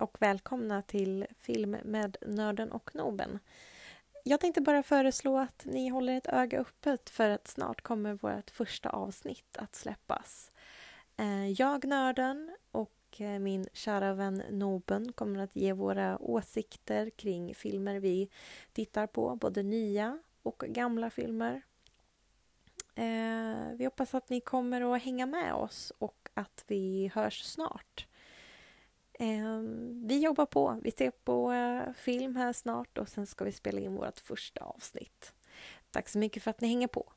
och välkomna till Film med Nörden och Noben. Jag tänkte bara föreslå att ni håller ett öga öppet för att snart kommer vårt första avsnitt att släppas. Eh, jag, Nörden, och eh, min kära vän Noben kommer att ge våra åsikter kring filmer vi tittar på, både nya och gamla filmer. Eh, vi hoppas att ni kommer att hänga med oss och att vi hörs snart. Ehm, vi jobbar på. Vi ser på eh, film här snart och sen ska vi spela in vårt första avsnitt. Tack så mycket för att ni hänger på.